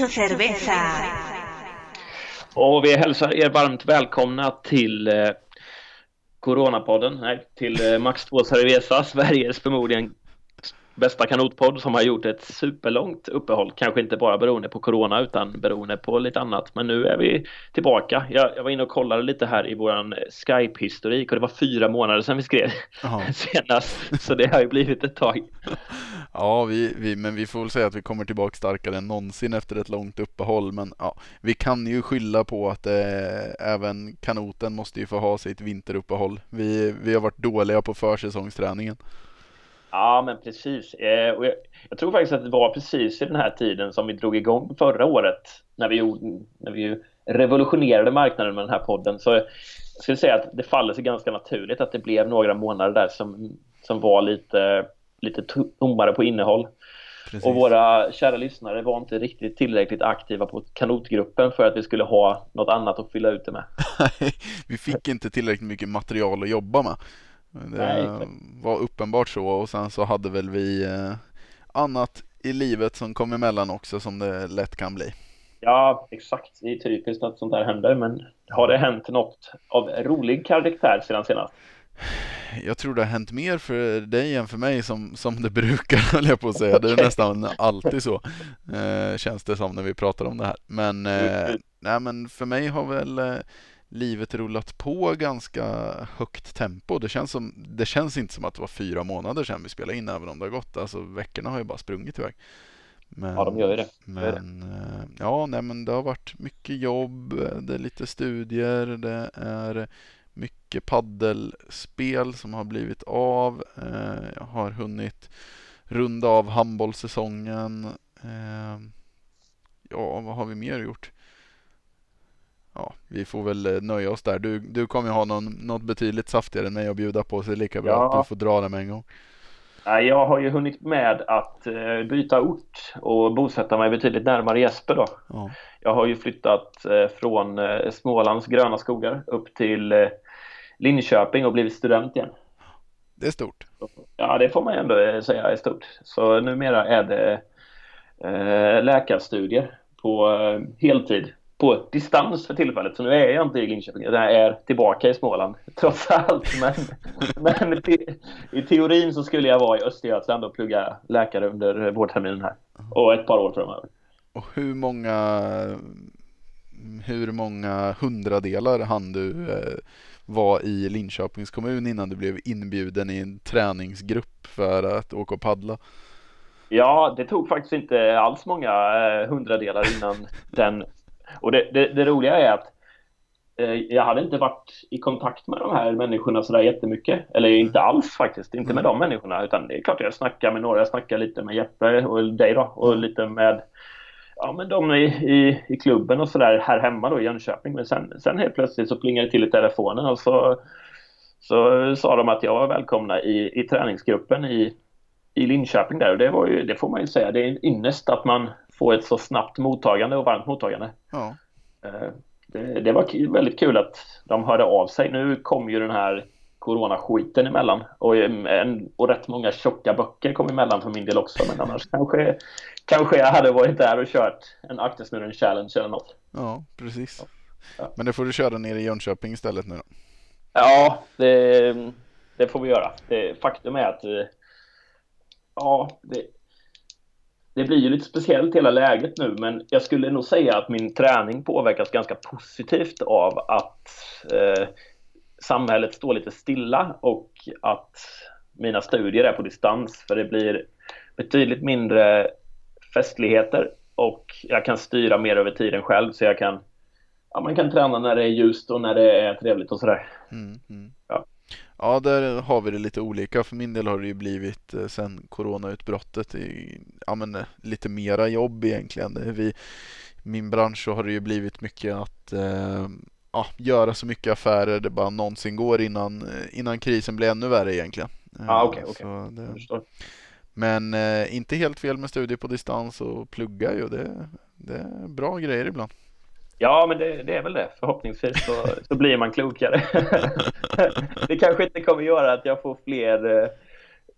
mucho cerveza. Och vi hälsar er varmt välkomna till eh, Coronapodden, nej, till eh, Max 2 Cerveza, Sveriges förmodligen bästa kanotpodd som har gjort ett superlångt uppehåll. Kanske inte bara beroende på Corona utan beroende på lite annat. Men nu är vi tillbaka. Jag, jag var inne och kollade lite här i våran Skype-historik och det var fyra månader sedan vi skrev senast. Så det har ju blivit ett tag. Ja, vi, vi, men vi får väl säga att vi kommer tillbaka starkare än någonsin efter ett långt uppehåll. Men ja, vi kan ju skylla på att eh, även kanoten måste ju få ha sitt vinteruppehåll. Vi, vi har varit dåliga på försäsongsträningen. Ja, men precis. Eh, och jag, jag tror faktiskt att det var precis i den här tiden som vi drog igång förra året när vi, gjorde, när vi revolutionerade marknaden med den här podden. Så jag skulle säga att det faller sig ganska naturligt att det blev några månader där som, som var lite, lite tommare på innehåll. Precis. Och våra kära lyssnare var inte riktigt tillräckligt aktiva på kanotgruppen för att vi skulle ha något annat att fylla ut det med. vi fick inte tillräckligt mycket material att jobba med. Det var uppenbart så och sen så hade väl vi eh, annat i livet som kom emellan också som det lätt kan bli. Ja, exakt. Det är typiskt att sånt här händer, men har det hänt något av rolig karaktär sedan senast? Jag tror det har hänt mer för dig än för mig som, som det brukar, höll jag på att säga. Det är nästan alltid så, eh, känns det som när vi pratar om det här. Men, eh, Mm. nej, men för mig har väl livet rullat på ganska högt tempo. Det känns, som, det känns inte som att det var fyra månader sedan vi spelade in, även om det har gått. Alltså veckorna har ju bara sprungit iväg. Men, Ja, de gör ju det. gör det. men eh, ja, nej, men det har varit mycket jobb, eh, det är lite studier, det är mycket paddelspel som har blivit av. Eh, Jag har hunnit runda av handbollssäsongen. Ja, vad har vi mer gjort? Ja, vi får väl eh, nöja oss där. Du, du kommer ju ha någon, något betydligt saftigare än mig att bjuda på, så det är lika bra Ja. att du får dra det med en gång. Jag har ju hunnit med att eh, byta ort och bosätta mig betydligt närmare Jesper då. Ja, Jag har ju flyttat eh, från Smålands gröna skogar upp till Linköping och blivit student igen. det är stort. Ja, det får man ändå säga är stort. Så numera är det läkarstudier på heltid på distans för tillfället. Så nu är jag inte i Linköping, utan jag är tillbaka i Småland trots allt. Men, men te, i teorin så skulle jag vara i Östergötland och plugga läkare under vårterminen här. Och ett par år framöver. Och hur många hur många hundradelar hann du eh, vara i Linköpings kommun innan du blev inbjuden i en träningsgrupp för att åka och paddla? Ja, det tog faktiskt inte alls många eh, hundradelar innan den. Och det, det, det roliga är att eh, jag hade inte varit i kontakt med de här människorna sådär jättemycket. Eller inte alls faktiskt, inte med de människorna. Utan det är klart jag snackar med några. Jag snackar lite med Jeppe och dig då. Och lite med ja, men de i, i, i klubben och sådär här hemma då i Jönköping. Men sen, sen helt plötsligt så plingade det till i telefonen och så, så sa de att jag var välkomna i, i träningsgruppen i, i Linköping där och det var ju, det får man ju säga, det är en ynnest att man får ett så snabbt mottagande och varmt mottagande. Ja, Eh, Det, det var väldigt kul att de hörde av sig. Nu kom ju den här coronaskiten emellan och, en, och rätt många tjocka böcker kom emellan för min del också men annars kanske, kanske jag hade varit där och kört en aktersnurren challenge eller något. ja precis. Ja. Men det får du köra ner i Jönköping istället nu då. Ja, det, det får vi göra. Det, faktum är att eh, ja, det, det blir ju lite speciellt hela läget nu, men jag skulle nog säga att min träning påverkas ganska positivt av att eh, samhället står lite stilla och att mina studier är på distans, för det blir betydligt mindre festligheter och jag kan styra mer över tiden själv så jag kan Ja, man kan träna när det är ljust och när det är trevligt och sådär. Mm, mm. Ja. Där har vi det lite olika. För min del har det ju blivit eh, sen coronautbrottet i, ja, men, eh, lite mera jobb egentligen. Vi, I min bransch så har det ju blivit mycket att eh, ja, göra så mycket affärer det bara någonsin går innan, eh, innan krisen blir ännu värre egentligen. Eh, Ah, okej. så det-. Men eh, inte helt fel med studier på distans och plugga ju. Det, det är bra grejer ibland. Ja, men det, det är väl det. Förhoppningsvis så, så blir man klokare. det kanske inte kommer göra att jag får fler, eh,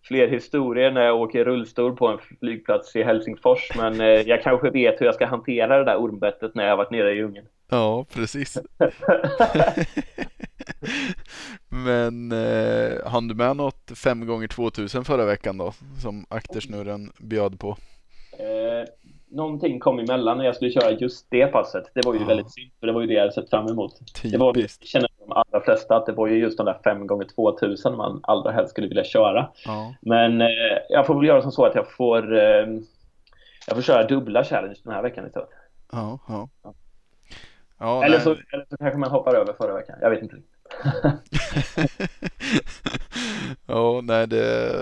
fler historier när jag åker rullstol på en flygplats i Helsingfors. Men eh, jag kanske vet hur jag ska hantera det där ormbettet när jag har varit nere i djungeln. Ja, precis. Men eh, hann du med något 5 gånger 2000 förra veckan då? Som aktersnurren bjöd på? Eh, någonting kom emellan när jag skulle köra just det passet. Det var ju Ja. väldigt synd, för det var ju det jag hade sett fram emot. Det var, Typiskt. känner de allra flesta att det var ju just de där 5 gånger 2000 man allra helst skulle vilja köra. Ja. Men eh, jag får väl göra som så att jag får eh, jag får köra dubbla challenge den här veckan istället. Ja, ja. ja eller, så, eller så kanske man hoppar över förra veckan. Jag vet inte. ja, nej det...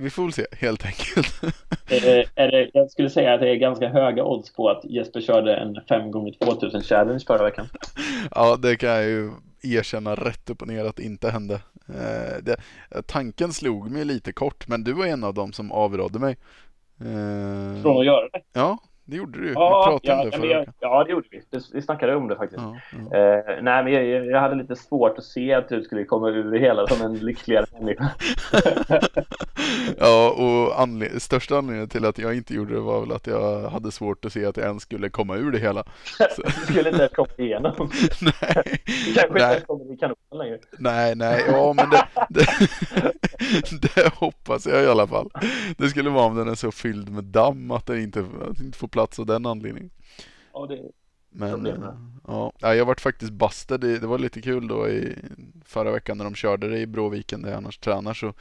Vi får väl se helt enkelt. Eh, är det, jag skulle säga att det är ganska höga odds på att Jesper körde en 5 gånger 2000 challenge förra veckan. ja, det kan jag ju erkänna rätt upp och ner att det inte hände. Eh, det, tanken slog mig lite kort, men du var en av dem som avrådde mig. Eh, Från att göra det. Ja, det gjorde du. vi Ja, pratade ja, om det förra jag, ja, det gjorde vi. Vi snackade om det faktiskt. Ja, ja. Eh, nej, men jag, jag hade lite svårt att se att du skulle komma ur det hela som en lyckligare människa. Ja, och anled- största anledningen till att jag inte gjorde det var väl att jag hade svårt att se att jag ens skulle komma ur det hela. Du skulle inte ens komma igenom. nej, Du kanske inte nej, ens kommer i kanonen längre. nej, nej, ja men det, det, det hoppas jag i alla fall. Det skulle vara om den är så fylld med damm att den inte, att den inte får plats av den anledningen. Ja, det, Men eh, ja, ja, jag vart faktiskt bastad. Det, var lite kul då i förra veckan när de körde det i Bråviken där jag annars tränar så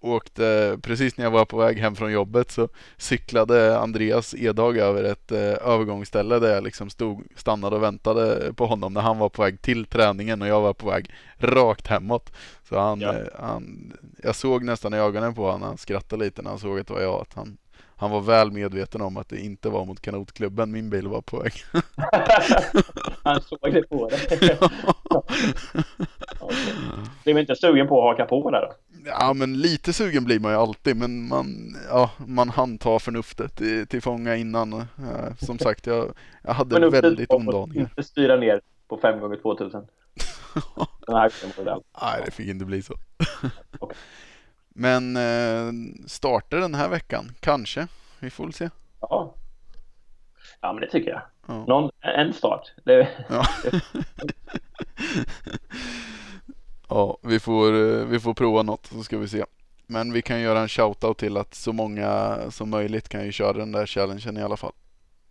åkte, precis när jag var på väg hem från jobbet så cyklade Andreas Edag över ett eh, övergångsställe där jag liksom stod, stannade och väntade på honom när han var på väg till träningen och jag var på väg rakt hemåt. Så han, Ja. eh, han jag såg nästan i ögonen på honom, han skrattade lite när han såg att det var jag, att han han var väl medveten om att det inte var mot kanotklubben min bil var på väg. han såg det på dig. Okej. Blev inte sugen på att haka på där då? Ja men lite sugen blir man ju alltid men man, ja, man handtar förnuftet till, till fånga innan. Eh, som sagt jag, jag hade upp väldigt omdaningar. Inte styra ner på 5 gånger 2000 Den här gången var det allt. Nej det fick inte bli så. Okej. Men eh, startar den här veckan, kanske. Vi får väl se. Ja. Ja, men det tycker jag. Ja. Någon, en start. Det, Ja. ja, vi får, eh, vi får prova något så ska vi se. Men vi kan göra en shoutout till att så många som möjligt kan ju köra den där challengen i alla fall.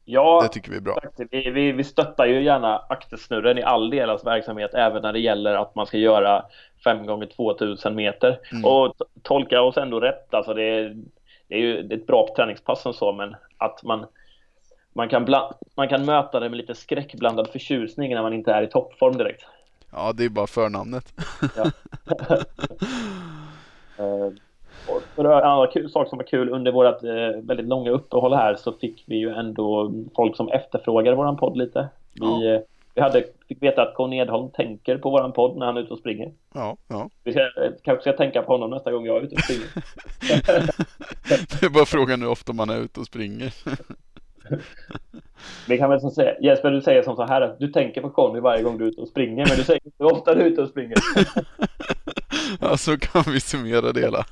Ja, Det tycker vi är bra. Vi, vi, vi stöttar ju gärna aktersnurren i all deras verksamhet, även när det gäller att man ska göra 5 gånger 2000 meter. Mm. Och tolka oss ändå rätt, alltså det är, det är ju det är ett bra träningspass som så, men att man, man, kan bland, man kan möta det med lite skräckblandad förtjusning när man inte är i toppform direkt. Ja, det är bara förnamnet. Ja. För en annan kul, sak som var kul under vårt eh, väldigt långa uppehåll här så fick vi ju ändå folk som efterfrågade våran podd lite. Vi, Ja. eh, vi hade, fick veta att Conny Edholm tänker på våran podd när han är ute och springer. Ja, ja. Vi ska, eh, kanske ska tänka på honom nästa gång jag är ute och springer. Det är bara frågan hur ofta man är ute och springer. Vi kan väl som säga, Jesper du säger som så här att du tänker på Conny varje gång du är ute och springer men du säger inte hur ofta du är ute och springer. Ja, så kan vi summera det hela.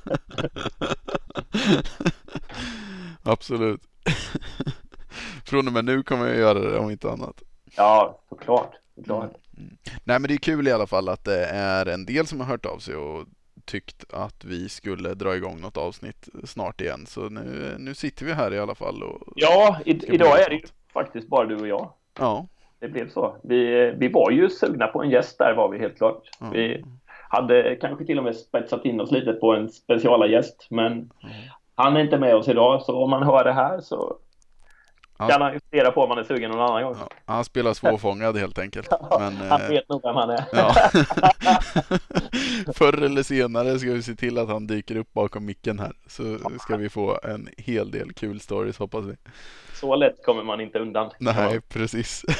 Absolut. Från och med nu kommer jag göra det om inte annat. Ja, såklart. såklart. Nej men det är kul i alla fall att det är en del som har hört av sig och tyckt att vi skulle dra igång något avsnitt snart igen. Så nu, nu sitter vi här i alla fall och Ja, i, idag är det ju faktiskt bara du och jag. ja, Det blev så. Vi, vi var ju sugna på en gäst där var vi helt klart. Ja. Vi hade kanske till och med spetsat in oss lite på en speciala gäst men han är inte med oss idag så om man hör det här så Ja. kan han ju fundera på om man är sugen någon annan gång. ja, han spelar svårfångad helt enkelt. Men, han eh, vet nog vem han är. Ja. Förr eller senare ska vi se till att han dyker upp bakom micken här. Så ska vi få en hel del kul stories hoppas vi. Så lätt kommer man inte undan. Nej, precis.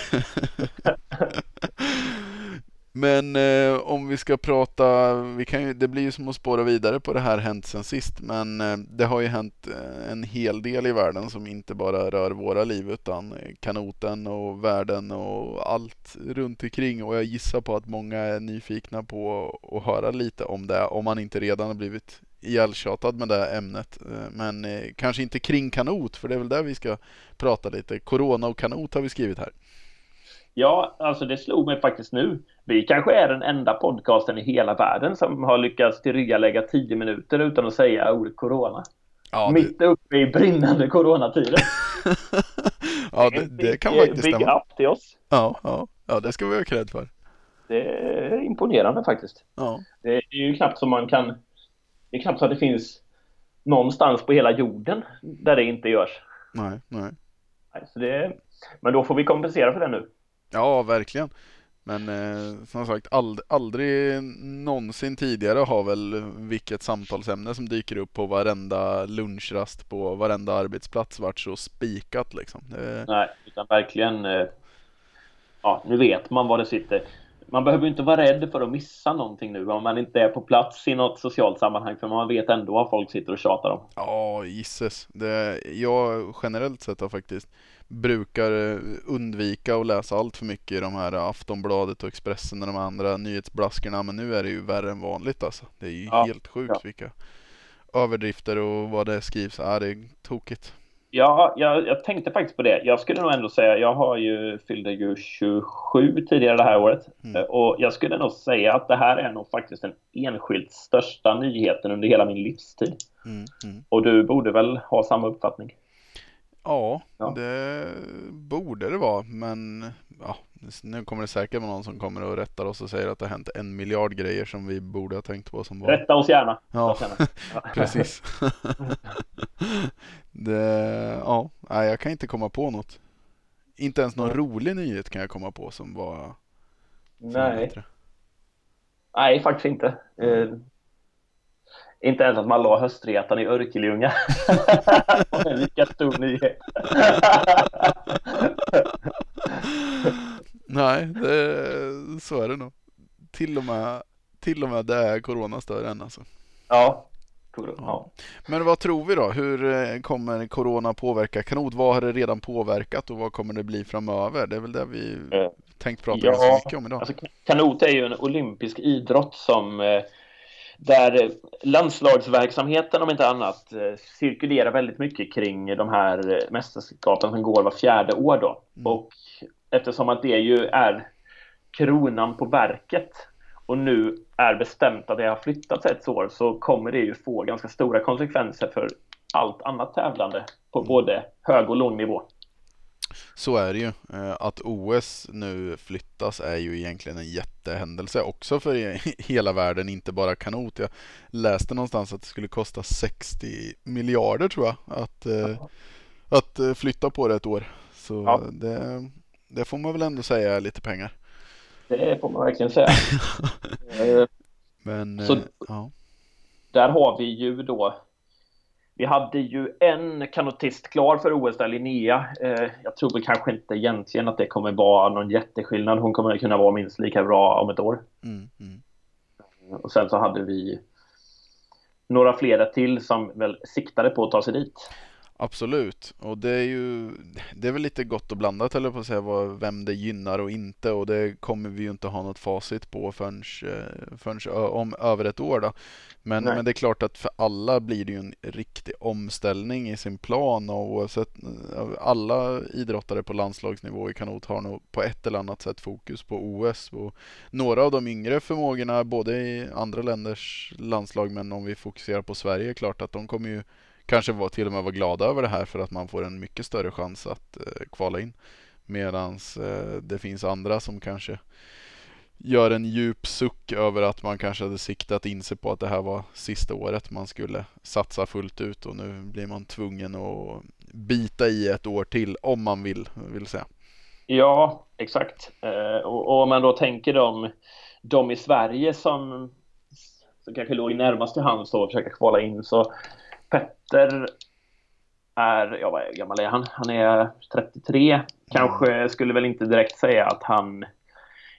Men eh, om vi ska prata, vi kan ju, det blir ju som att spåra vidare på det här hänt sen sist. Men eh, det har ju hänt eh, en hel del i världen som inte bara rör våra liv utan eh, kanoten och världen och allt runt omkring. Och jag gissar på att många är nyfikna på att höra lite om det om man inte redan har blivit ihjältjatad med det ämnet. Eh, men eh, kanske inte kring kanot, för det är väl där vi ska prata lite. Corona och kanot har vi skrivit här. Ja, alltså det slog mig faktiskt nu. Vi kanske är den enda podcasten i hela världen som har lyckats tillryggalägga tio minuter utan att säga ordet corona. Ja, Mitt uppe i brinnande coronatider. ja, det, det kan faktiskt stämma. Big up till oss. Ja, ja, ja, det ska vi ha cred för. Det är imponerande faktiskt. Ja. Det är ju knappt som man kan... Det är knappt så att det finns någonstans på hela jorden där det inte görs. Nej, nej. nej så det, men då får vi kompensera för det nu. Ja, verkligen. Men eh, som sagt, ald aldrig någonsin tidigare har väl vilket samtalsämne som dyker upp på varenda lunchrast på varenda arbetsplats varit så spikat liksom. Det... Nej, utan verkligen. Eh, ja, nu vet man vad det sitter. Man behöver inte vara rädd för att missa någonting nu om man inte är på plats i något socialt sammanhang för man vet ändå vad folk sitter och tjatar om. Ja, gisses. Det, jag generellt sett har faktiskt brukar eh, undvika att läsa allt för mycket i de här Aftonbladet och Expressen och de andra nyhetsblaskorna. Men nu är det ju värre än vanligt alltså. Det är ju ja, helt sjukt ja. vilka överdrifter och vad det skrivs. Ja, det är tokigt. Ja, jag, jag, tänkte faktiskt på det. Jag skulle nog ändå säga, jag har ju fyllde ju 27 tidigare det här året. Mm. Eh, och jag skulle nog säga att det här är nog faktiskt den enskilt största nyheten under hela min livstid. Mm. Mm. Och du borde väl ha samma uppfattning? Ja, ja, det borde det vara. Men ja, nu kommer det säkert vara någon som kommer och rättar oss och säger att det har hänt en miljard grejer som vi borde ha tänkt på. Som var... Rätta oss gärna. Ja, precis. det, ja, nej, jag kan inte komma på något. Inte ens någon rolig nyhet kan jag komma på som var som Nej. Nej, faktiskt inte. Eh, inte ens att man la höstretan i Örkelljunga. Vilken stor nyhet. Nej, det, så är det nog. Till och med, till och med det är corona större än alltså. Ja. ja. Men vad tror vi då? Hur eh, kommer corona påverka kanot? Vad har det redan påverkat och vad kommer det bli framöver? Det är väl det vi eh, tänkt prata ja, ganska mycket om idag. Alltså, kanot är ju en olympisk idrott som eh, där landslagsverksamheten om inte annat eh, cirkulerar väldigt mycket kring de här mästerskapen som går var fjärde år då. Mm. Och eftersom att det ju är kronan på verket och nu är bestämt att det har flyttats ett år så kommer det ju få ganska stora konsekvenser för allt annat tävlande på mm. både hög och låg nivå. Så är det ju. Eh, att OS nu flyttas är ju egentligen en jättehändelse också för hela världen, inte bara kanot. Jag läste någonstans att det skulle kosta 60 miljarder tror jag att, ja. att eh, flytta på det ett år. Så ja. det, det får man väl ändå säga är lite pengar. Det får man verkligen säga. Men, Så, ja. Där har vi ju då vi hade ju en kanotist klar för OS där, Linnea. Eh, jag tror väl kanske inte egentligen att det kommer vara någon jätteskillnad. Hon kommer kunna vara minst lika bra om ett år. Mm, mm. Och sen så hade vi några flera till som väl siktade på att ta sig dit. Absolut, och det är ju det är väl lite gott och blandat eller på att säga vad, vem det gynnar och inte och det kommer vi ju inte ha något facit på förrän, eh, förrän om över ett år då. Men, men det är klart att för alla blir det ju en riktig omställning i sin plan och oavsett eh, alla idrottare på landslagsnivå i kanot har nog på ett eller annat sätt fokus på OS och några av de yngre förmågorna både i andra länders landslag men om vi fokuserar på Sverige är klart att de kommer ju kanske var, till och med var glada över det här för att man får en mycket större chans att eh, kvala in. Medan eh, det finns andra som kanske gör en djup suck över att man kanske hade siktat in sig på att det här var sista året man skulle satsa fullt ut och nu blir man tvungen att bita i ett år till om man vill, vill säga. Ja, exakt. Eh, och, och om man då tänker de, de i Sverige som, som kanske låg närmast till hands och försöka kvala in så Petter är, ja vad gammal är han? Han är 33. Kanske skulle väl inte direkt säga att han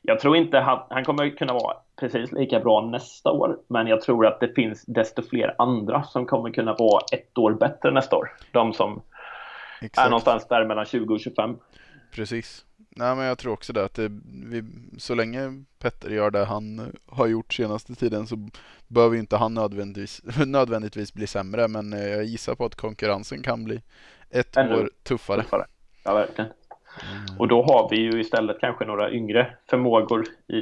jag tror inte han, han kommer kunna vara precis lika bra nästa år, men jag tror att det finns desto fler andra som kommer kunna vara ett år bättre nästa år. De som Exakt. är någonstans där mellan 20 och 25. Precis. Nej, men jag tror också det att det, vi, så länge Petter gör det han har gjort senaste tiden så behöver inte han nödvändigtvis, nödvändigtvis bli sämre. Men eh, jag gissar på att konkurrensen kan bli ett Ännu år tuffare. tuffare. Ja, verkligen. Mm. Och då har vi ju istället kanske några yngre förmågor i,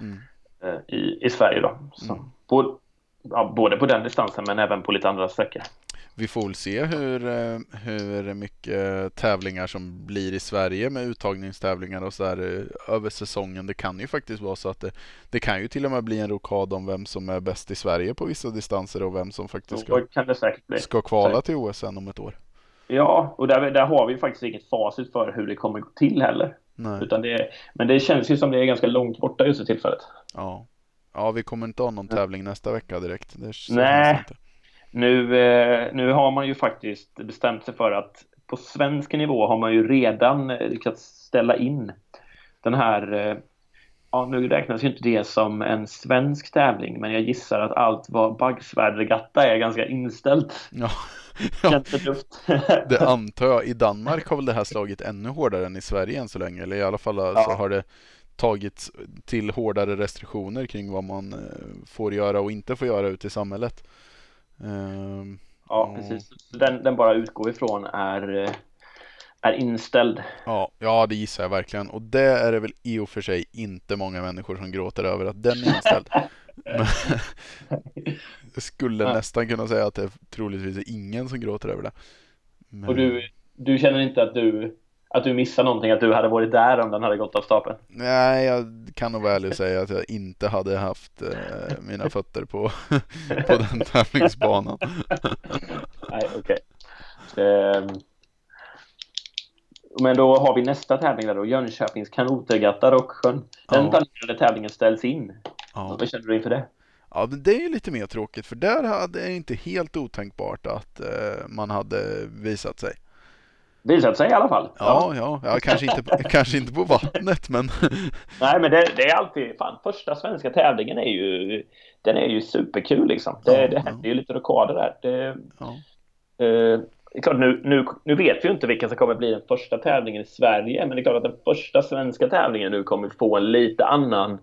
Mm. eh, i, i Sverige då. Så, Mm. både, ja, både på den distansen men även på lite andra sträckor. Vi får väl se hur, eh, hur mycket tävlingar som blir i Sverige med uttagningstävlingar och så där eh, över säsongen. Det kan ju faktiskt vara så att det, det kan ju till och med bli en rokad om vem som är bäst i Sverige på vissa distanser och vem som faktiskt ska, ska kvala till OS sen om ett år. Ja, och där, där har vi faktiskt inget facit för hur det kommer gå till heller. Nej. Utan det, men det känns ju som det är ganska långt borta just för tillfället. Ja. ja, vi kommer inte ha någon tävling nästa vecka direkt. Nej. Nu, eh, nu har man ju faktiskt bestämt sig för att på svensk nivå har man ju redan eh, lyckats ställa in den här eh, Ja, nu räknas ju inte det som en svensk tävling, men jag gissar att allt vad baggsvärdsregatta är ganska inställt. Ja. ja, det antar jag. I Danmark har väl det här slagit ännu hårdare än i Sverige än så länge. Eller i alla fall så har det tagits till hårdare restriktioner kring vad man får göra och inte får göra ute i samhället. Ehm, Ja, precis. Den, den bara utgår ifrån är, eh, är inställd. Ja, ja, det gissar jag verkligen. Och det är det väl i och för sig inte många människor som gråter över att den är inställd. Men jag skulle Ja. nästan kunna säga att det är troligtvis är ingen som gråter över det. Men... Och du, du känner inte att du, att du missar någonting, att du hade varit där om den hade gått av stapeln? Nej, jag kan nog väl säga att jag inte hade haft eh, mina fötter på, på den tävlingsbanan. Nej, okej. Ehm, men då har vi nästa tävling där då, Jönköpings kanotregatta Rocksjön. Den Ja. planerade tävlingen ställs in. Ja. Vad känner du inför det? ja, men det är ju lite mer tråkigt för där hade det inte helt otänkbart att eh, man hade visat sig. Visat sig i alla fall. Ja, ja, ja kanske, inte, på- kanske inte på vattnet men Nej, men det, det är alltid, fan, första svenska tävlingen är ju, den är ju superkul liksom. Det, Ja, det ja. händer ju lite rockader där. Det, ja. Eh, det är klart, nu, nu, nu vet vi ju inte vilken som kommer bli den första tävlingen i Sverige, men det är klart att den första svenska tävlingen nu kommer få en lite annan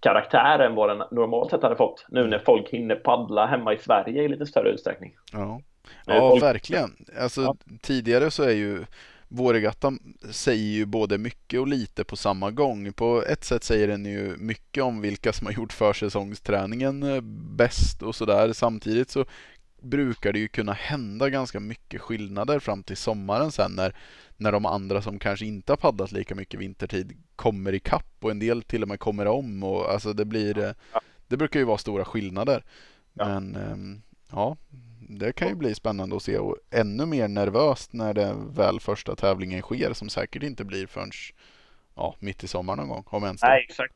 karaktär än vad den normalt sett hade fått. Nu när folk hinner paddla hemma i Sverige i lite större utsträckning. Ja, ja verkligen. Alltså, Ja. Tidigare så är ju Vårregattan säger ju både mycket och lite på samma gång. På ett sätt säger den ju mycket om vilka som har gjort försäsongsträningen eh, bäst och sådär. Samtidigt så brukar det ju kunna hända ganska mycket skillnader fram till sommaren sen när, när de andra som kanske inte har paddlat lika mycket vintertid kommer i kapp och en del till och med kommer om. Och, alltså det, blir, eh, det brukar ju vara stora skillnader. Men ehm, ja, det kan ju bli spännande att se och ännu mer nervöst när det väl första tävlingen sker som säkert inte blir förrän ja, mitt i sommaren någon gång. Om ens. Nej, exakt.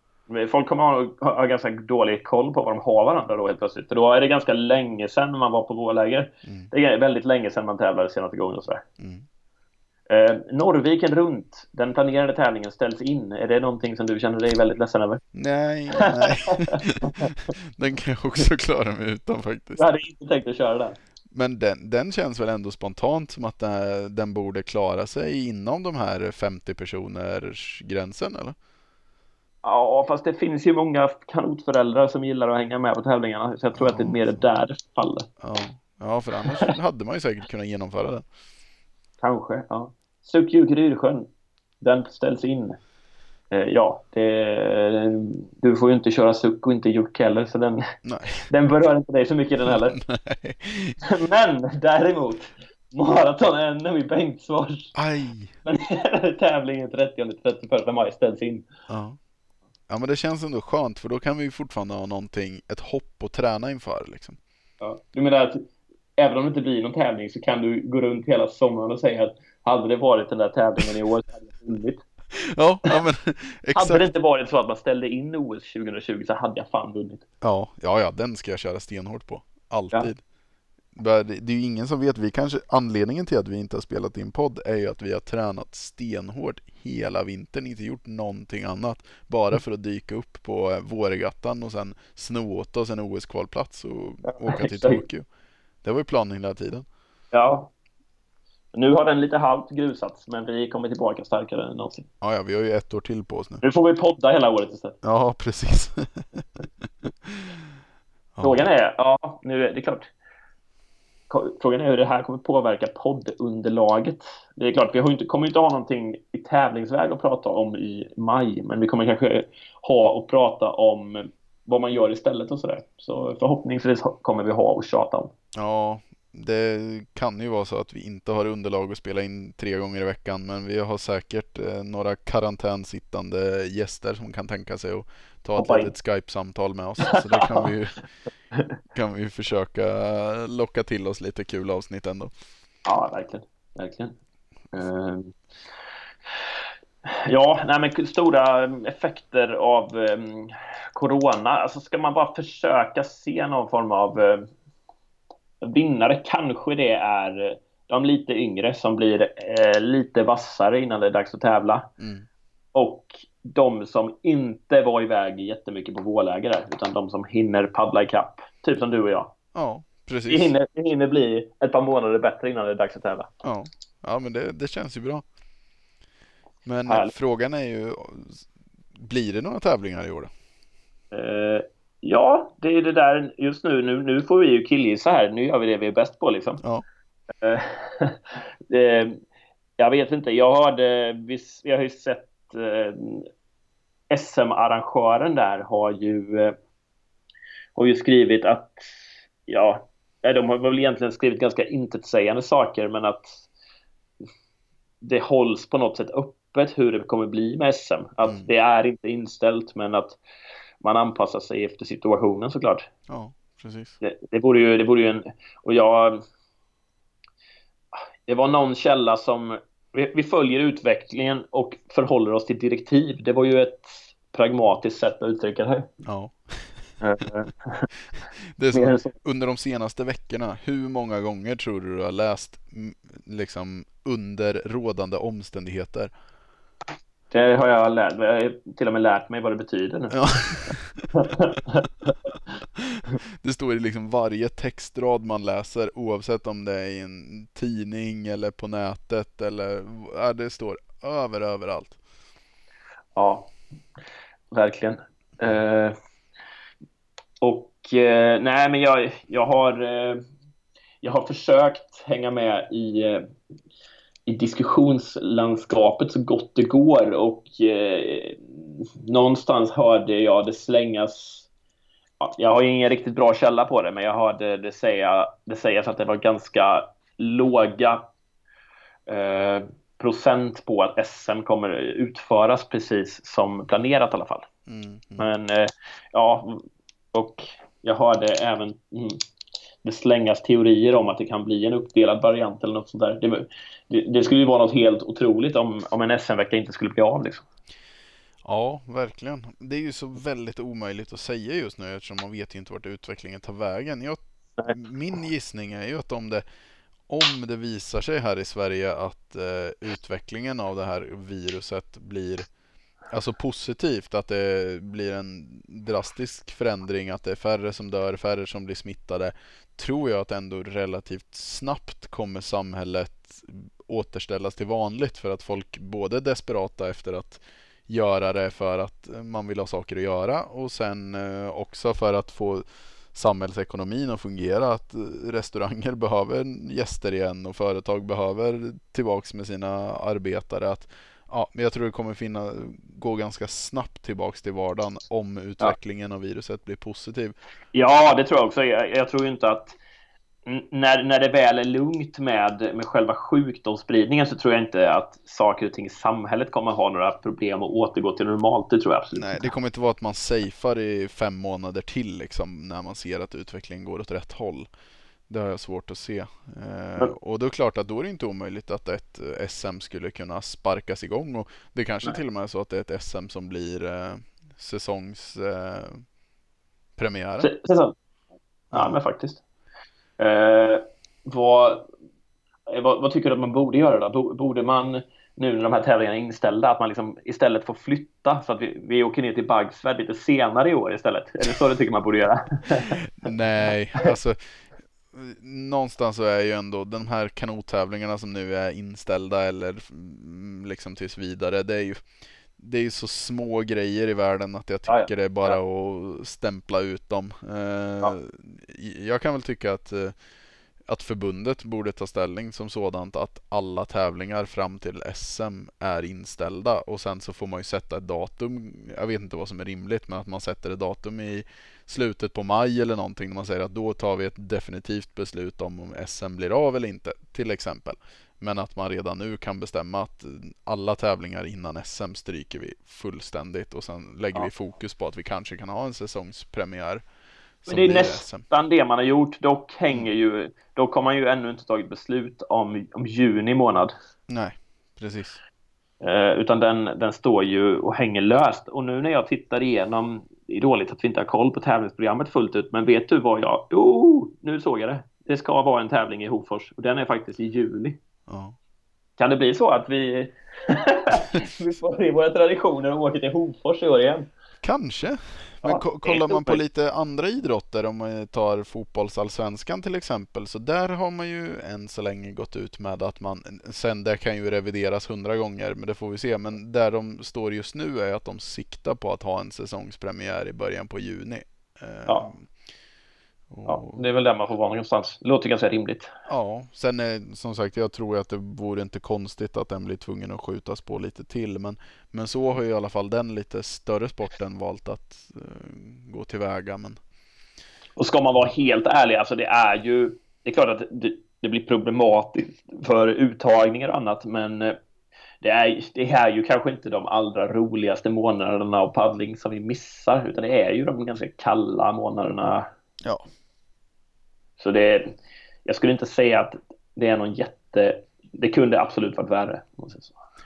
Folk kommer ha, ha, ha ganska dålig koll på vad de har varandra då helt plötsligt. För då är det ganska länge sedan man var på vårläger. Mm. Det är väldigt länge sedan man tävlade senaste gången och sådär. Mm. Eh, Norrviken runt, den planerade tävlingen ställs in. Är det någonting som du känner dig väldigt ledsen över? Nej, nej. den kan jag också klara mig utan faktiskt. Jag hade inte tänkt att köra den. Men den, den känns väl ändå spontant som att eh, den borde klara sig inom de här 50 personers gränsen eller? Ja, fast det finns ju många kanotföräldrar som gillar att hänga med på tävlingarna. Så jag tror att det är mer där det faller. Ja, ja för annars hade man ju säkert kunnat genomföra den. Kanske, ja. Sukjuk Ryrsjön. Den ställs in. Eh, ja, det, du får ju inte köra suck och inte juck heller. Så den, Nej. den berör inte dig så mycket den heller. Nej. Men däremot. Maraton NM i Bengtsfors. Aj! Den tävlingen 30-31 maj ställs in. Ja. ja, men det känns ändå skönt för då kan vi fortfarande ha någonting, ett hopp att träna inför liksom. Ja. Du menar att även om det inte blir någon tävling så kan du gå runt hela sommaren och säga att hade det varit den där tävlingen i år så hade jag vunnit. Ja, ja men Hade det exakt. inte varit så att man ställde in OS 2020 så hade jag fan vunnit. Ja, ja, ja, den ska jag köra stenhårt på. Alltid. Det det är ju ingen som vet, vi kanske, anledningen till att vi inte har spelat in podd är ju att vi har tränat stenhårt hela vintern, inte gjort någonting annat. Bara för att dyka upp på vårregattan och sen sno åt oss en OS-kvalplats och Ja, åka till exakt. Tokyo. Det var ju planen hela tiden. Ja. Nu har den lite halvt grusats, men vi kommer tillbaka starkare än någonsin. Ja, ja, vi har ju ett år till på oss nu. Nu får vi podda hela året istället. Ja, precis. Frågan är, ja, nu är det klart. Frågan är hur det här kommer påverka poddunderlaget. Det är klart, vi har inte, kommer inte ha någonting i tävlingsväg att prata om i maj, men vi kommer kanske ha och prata om vad man gör istället och sådär. Så förhoppningsvis kommer vi ha och tjata om. Ja, det kan ju vara så att vi inte har underlag att spela in tre gånger i veckan men vi har säkert eh, några karantänsittande gäster som kan tänka sig att ta ett litet Skype-samtal med oss. Så det kan vi ju kan vi försöka locka till oss lite kul avsnitt ändå. Ja, verkligen. verkligen. Ja, nej men stora effekter av um, Corona. Alltså ska man bara försöka se någon form av uh, vinnare kanske det är de lite yngre som blir eh, lite vassare innan det är dags att tävla. Mm. Och de som inte var iväg jättemycket på vårläger utan de som hinner paddla i kapp. Typ som du och jag. Ja, precis. Vi hinner, hinner bli ett par månader bättre innan det är dags att tävla. Ja, ja men det, det känns ju bra. Men Härligt. frågan är ju, blir det några tävlingar i år? Eh, Ja, det är det där just nu. Nu, nu får vi ju killgissa här. Nu gör vi det vi är bäst på liksom. Ja. det, jag vet inte. Jag hörde, vi, har ju sett eh, SM-arrangören där har ju, eh, har ju skrivit att, ja, de har väl egentligen skrivit ganska intetsägande saker men att det hålls på något sätt öppet hur det kommer bli med SM. Att mm. det är inte inställt men att man anpassar sig efter situationen såklart. Ja, precis. Det, det vore ju, det vore ju en... Och jag... Det var någon källa som... Vi, vi följer utvecklingen och förhåller oss till direktiv. Det var ju ett pragmatiskt sätt att uttrycka det. Ja. det är så, under de senaste veckorna, hur många gånger tror du du har läst liksom under rådande omständigheter? Det har jag lärt mig. Jag har till och med lärt mig vad det betyder nu. Ja. det står i liksom varje textrad man läser oavsett om det är i en tidning eller på nätet eller ja, det står över överallt. Ja, verkligen. Eh, och eh, nej, men jag, jag har eh, jag har försökt hänga med i eh, i diskussionslandskapet så gott det går och eh, någonstans hörde jag det slängas jag har ingen riktigt bra källa på det men jag hörde det säga det sägas att det var ganska låga eh, procent på att SM kommer utföras precis som planerat i alla fall. Mm, mm. Men eh, ja, och jag hörde även mm, det slängas teorier om att det kan bli en uppdelad variant eller något sånt där. Det, det, det skulle ju vara något helt otroligt om, om en SM-vecka inte skulle bli av liksom. Ja, verkligen. Det är ju så väldigt omöjligt att säga just nu eftersom man vet ju inte vart utvecklingen tar vägen. Jag, min gissning är ju att om det, om det visar sig här i Sverige att eh, utvecklingen av det här viruset blir alltså positivt, att det blir en drastisk förändring, att det är färre som dör, färre som blir smittade, tror jag att ändå relativt snabbt kommer samhället återställas till vanligt för att folk både är desperata efter att göra det för att man vill ha saker att göra och sen eh, också för att få samhällsekonomin att fungera. Att restauranger behöver gäster igen och företag behöver tillbaks med sina arbetare. Att Ja, men jag tror det kommer finna, gå ganska snabbt tillbaks till vardagen om utvecklingen ja. av viruset blir positiv. Ja, det tror jag också. Jag, jag tror inte att när, när det väl är lugnt med, med själva sjukdomsspridningen så tror jag inte att saker och ting i samhället kommer ha några problem att återgå till normalt. Det tror jag absolut Nej, det kommer inte vara att man safear i fem månader till liksom, när man ser att utvecklingen går åt rätt håll. Det har jag svårt att se. Eh, och då är det klart att då är det inte omöjligt att ett SM skulle kunna sparkas igång och det kanske Nej. till och med är så att det är ett SM som blir eh, säsongspremiären. Eh, Säsong. Ja, men faktiskt. Eh, vad, eh, vad, vad, tycker du att man borde göra då? Borde man nu när de här tävlingarna är inställda att man liksom istället får flytta så att vi, vi åker ner till Bagsvärd lite senare i år istället? Är det så du tycker man borde göra? Nej, alltså någonstans så är ju ändå de här kanottävlingarna som nu är inställda eller mm, liksom tills vidare. Det är ju det är ju så små grejer i världen att jag tycker ja, ja. det är bara ja. att stämpla ut dem. Eh, jag kan väl tycka att eh, att förbundet borde ta ställning som sådant att alla tävlingar fram till SM är inställda och sen så får man ju sätta ett datum. Jag vet inte vad som är rimligt men att man sätter ett datum i slutet på maj eller någonting när man säger att då tar vi ett definitivt beslut om om SM blir av eller inte till exempel. Men att man redan nu kan bestämma att alla tävlingar innan SM stryker vi fullständigt och sen lägger ja. vi fokus på att vi kanske kan ha en säsongspremiär men det är nästan det man har gjort. Dock hänger ju, dock har man ju ännu inte tagit beslut om, om juni månad. Nej, precis. Eh, utan den, den står ju och hänger löst. Och nu när jag tittar igenom, det är dåligt att vi inte har koll på tävlingsprogrammet fullt ut, men vet du vad jag, oh, nu såg jag det. Det ska vara en tävling i Hofors och den är faktiskt i juli. Ja. Kan det bli så att vi, vi får i våra traditioner och åker till Hofors i år igen? Kanske. Men ja, kollar man på lite andra idrotter, om man tar fotbollsallsvenskan till exempel, så där har man ju än så länge gått ut med att man, sen det kan ju revideras hundra gånger, men det får vi se, men där de står just nu är att de siktar på att ha en säsongspremiär i början på juni. Ja. Ehm, Ja, det är väl där man får vara någonstans. Det låter ganska rimligt. Ja, sen är, som sagt, jag tror att det vore inte konstigt att den blir tvungen att skjutas på lite till. Men, men så har ju i alla fall den lite större sporten valt att uh, gå tillväga. Men... Och ska man vara helt ärlig, alltså det är ju, det är klart att det, det blir problematiskt för uttagningar och annat, men eh, det är, det är ju kanske inte de allra roligaste månaderna av paddling som vi missar, utan det är ju de ganska kalla månaderna. Ja. Så det, jag skulle inte säga att det är någon jätte, det kunde absolut varit värre.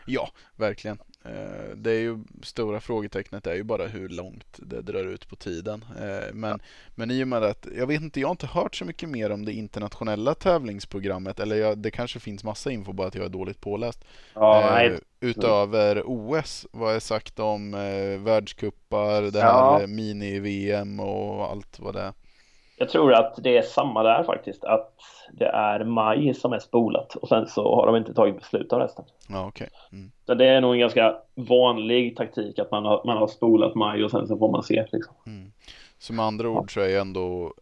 Ja, verkligen. Eh, det är ju stora frågetecknet är ju bara hur långt det drar ut på tiden. Eh, men, ja. men i och med att, jag vet inte, jag har inte hört så mycket mer om det internationella tävlingsprogrammet. Eller jag, det kanske finns massa info, bara att jag är dåligt påläst. Ja, eh, utöver OS, vad är sagt om eh, världskuppar, det här ja. mini-VM och allt vad det är? Jag tror att det är samma där faktiskt, att det är maj som är spolat och sen så har de inte tagit beslut om resten. Ja, okay. Mm. Så det är nog en ganska vanlig taktik att man har, man har spolat maj och sen så får man se. Liksom. Mm. Så med andra ord så är ändå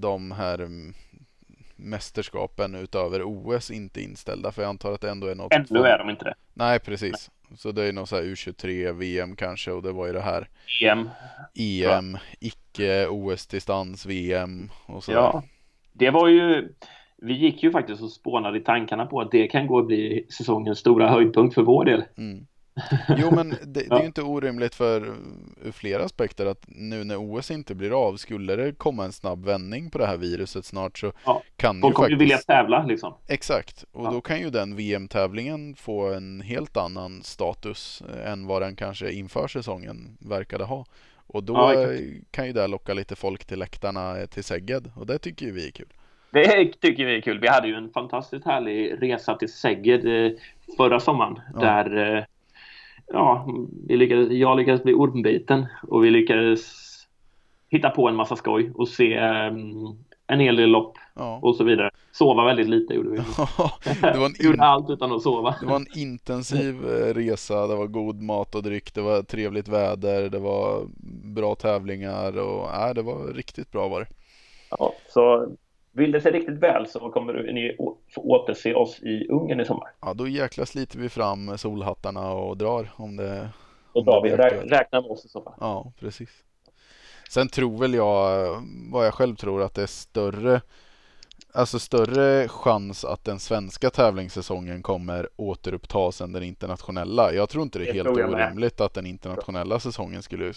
de här mästerskapen utöver OS inte inställda för jag antar att det ändå är något. Ännu är de inte det. Nej, precis. Så det är nog så här U23, VM kanske och det var ju det här EM, EM icke OS-distans, VM och så. Ja, det var ju vi gick ju faktiskt och spånade i tankarna på att det kan gå att bli säsongens stora höjdpunkt för vår del. Mm. Jo, men det, det är ju inte orimligt för ur flera aspekter att nu när OS inte blir av, skulle det komma en snabb vändning på det här viruset snart så ja, kan folk kommer ju vilja tävla liksom. Exakt, och ja. då kan ju den VM-tävlingen få en helt annan status än vad den kanske inför säsongen verkade ha. Och då ja, kan ju det locka lite folk till läktarna till Segged och det tycker ju vi är kul. Det tycker vi är kul. Vi hade ju en fantastiskt härlig resa till Segged eh, förra sommaren där eh, ja, vi lyckades, jag lyckades bli ormbiten och vi lyckades hitta på en massa skoj och se um, en hel del lopp ja. och så vidare. Sova väldigt lite gjorde vi. det var en gjorde allt utan att sova. Det var en intensiv eh, resa, det var god mat och dryck, det var trevligt väder, det var bra tävlingar och äh, det var riktigt bra var det. Ja, så vill det sig riktigt väl så kommer ni få återse oss i Ungern i sommar. Ja, då jäkla sliter vi fram solhattarna och drar om det... Då drar vi, räkna med oss i så fall. Ja, precis. Sen tror väl jag, vad jag själv tror, att det är större Alltså större chans att den svenska tävlingssäsongen kommer återupptas än den internationella. Jag tror inte det är det helt orimligt att den internationella säsongen skulle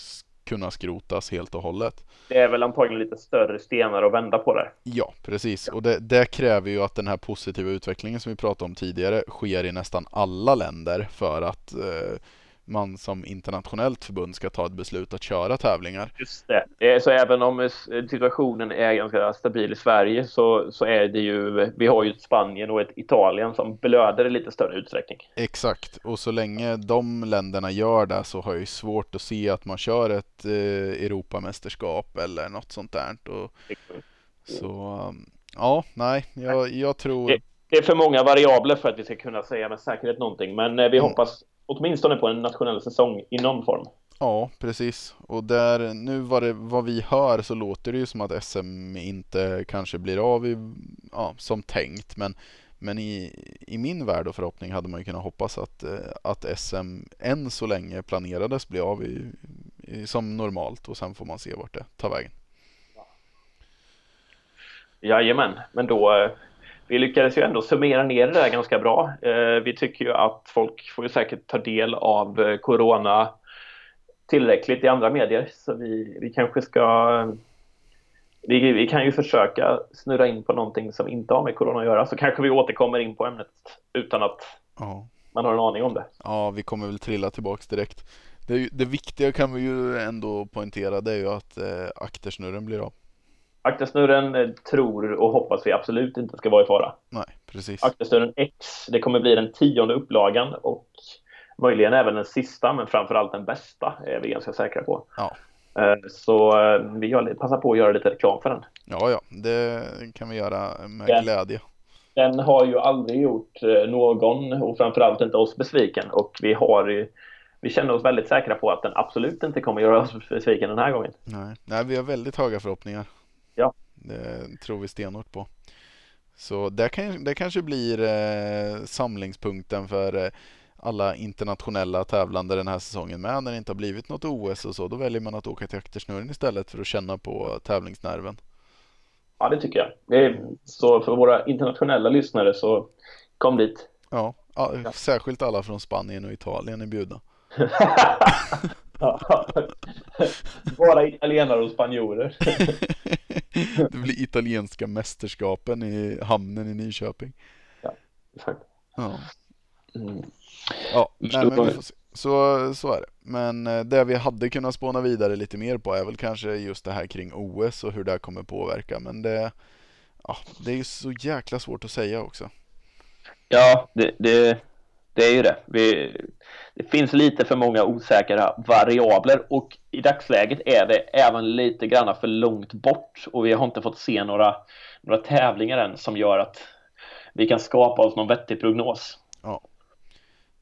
kunna skrotas helt och hållet. Det är väl antagligen lite större stenar att vända på där. Ja, precis. Och det, det, kräver ju att den här positiva utvecklingen som vi pratade om tidigare sker i nästan alla länder för att eh, man som internationellt förbund ska ta ett beslut att köra tävlingar. Just det. Så även om situationen är ganska stabil i Sverige så, så är det ju, vi har ju ett Spanien och ett Italien som blöder i lite större utsträckning. Exakt, och så länge de länderna gör det så har jag ju svårt att se att man kör ett eh, Europamästerskap eller något sånt där. Och, så Ja, nej, jag, jag tror... Det, det, är för många variabler för att vi ska kunna säga med säkerhet någonting, men eh, vi mm. hoppas åtminstone på en nationell säsong i någon form. Ja, precis. Och där, nu vad, det, vad vi hör så låter det ju som att SM inte kanske blir av i, ja, som tänkt. Men, men i, i min värld och förhoppning hade man ju kunnat hoppas att, eh, att SM än så länge planerades bli av i, i, som normalt och sen får man se vart det tar vägen. Jajamän, men då eh, vi lyckades ju ändå summera ner det där ganska bra. Eh, vi tycker ju att folk får ju säkert ta del av Corona tillräckligt i andra medier så vi, vi kanske ska vi, vi, kan ju försöka snurra in på någonting som inte har med corona att göra så kanske vi återkommer in på ämnet utan att ja. man har en aning om det. Ja, vi kommer väl trilla tillbaks direkt. Det, det viktiga kan vi ju ändå poängtera det är ju att eh, aktersnurren blir av. Aktersnurren eh, tror och hoppas vi absolut inte ska vara i fara. Nej, precis. Aktersnurren X, det kommer bli den tionde upplagan och möjligen även den sista, men framförallt den bästa är vi ganska säkra på. Ja. Eh, så eh, vi passar på att göra lite reklam för den. Ja, ja, det kan vi göra med den, glädje. Den har ju aldrig gjort någon och framförallt inte oss besviken och vi har vi känner oss väldigt säkra på att den absolut inte kommer göra oss besviken den här gången. Nej, Nej vi har väldigt höga förhoppningar. Det tror vi stenhårt på. Så det, kan, det kanske blir eh, samlingspunkten för eh, alla internationella tävlande den här säsongen med när det inte har blivit något OS och så. Då väljer man att åka till aktersnurren istället för att känna på tävlingsnerven. Ja, det tycker jag. Så för våra internationella lyssnare så kom dit. Ja, ja. särskilt alla från Spanien och Italien är bjudna. Bara italienare och spanjorer. det blir italienska mästerskapen i hamnen i Nyköping. Ja, exakt. Ja. Mm. Ja, nej, men så, så är det. Men eh, det vi hade kunnat spåna vidare lite mer på är väl kanske just det här kring OS och hur det kommer påverka. Men det, ja, det är ju så jäkla svårt att säga också. Ja, det, det, det är ju det. Vi, det finns lite för många osäkra variabler och i dagsläget är det även lite grann för långt bort och vi har inte fått se några, några tävlingar än som gör att vi kan skapa oss någon vettig prognos. Ja.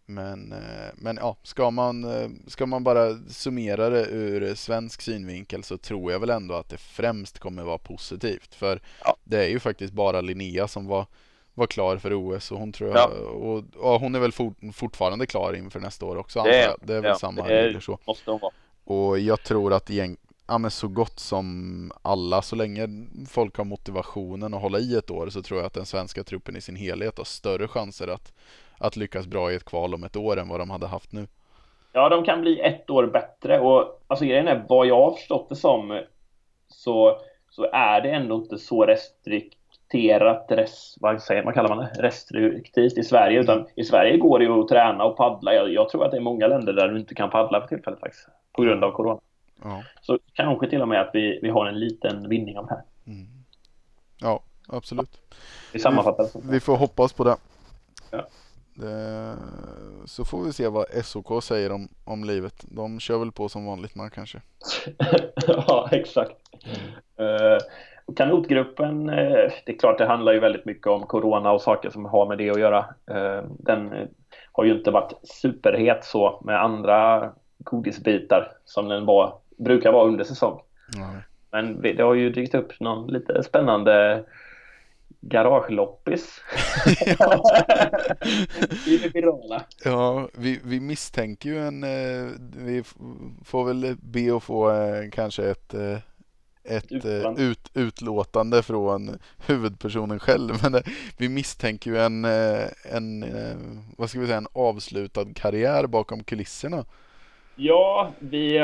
Men, eh, men ja, ska man, eh, ska man bara summera det ur svensk synvinkel så tror jag väl ändå att det främst kommer vara positivt. För ja. det är ju faktiskt bara Linnea som var, var klar för OS och hon tror jag, ja. och, och, hon är väl for, fortfarande klar inför nästa år också. Det är, det är väl ja, samma regler så. Måste hon vara. Och jag tror att igen, ja, men så gott som alla, så länge folk har motivationen att hålla i ett år så tror jag att den svenska truppen i sin helhet har större chanser att att lyckas bra i ett kval om ett år än vad de hade haft nu. Ja, de kan bli ett år bättre och alltså grejen är vad jag har förstått det som så, så är det ändå inte så restrikterat, res, vad, säger, vad kallar man det, restriktivt i Sverige utan i Sverige går det ju att träna och paddla. Jag, jag tror att det är många länder där du inte kan paddla för tillfället faktiskt på grund av corona. Ja. Så kanske till och med att vi, vi har en liten vinning av det här. Mm. Ja, absolut. Vi sammanfattar. Vi, vi får hoppas på det. Ja. Det, så får vi se vad SOK säger om, om livet. De kör väl på som vanligt man kanske. ja, exakt. Mm. Uh, kanotgruppen, uh, det är klart det handlar ju väldigt mycket om corona och saker som har med det att göra. Uh, den har ju inte varit superhet så med andra godisbitar som den var, brukar vara under säsong. Mm. Men det har ju dykt upp någon lite spännande garageloppis. virala. Ja, vi, vi misstänker ju en, eh, vi får väl be att få eh, kanske ett eh, ett ut, utlåtande från huvudpersonen själv. Men vi misstänker ju en, en, vad ska vi säga, en avslutad karriär bakom kulisserna. Ja, vi,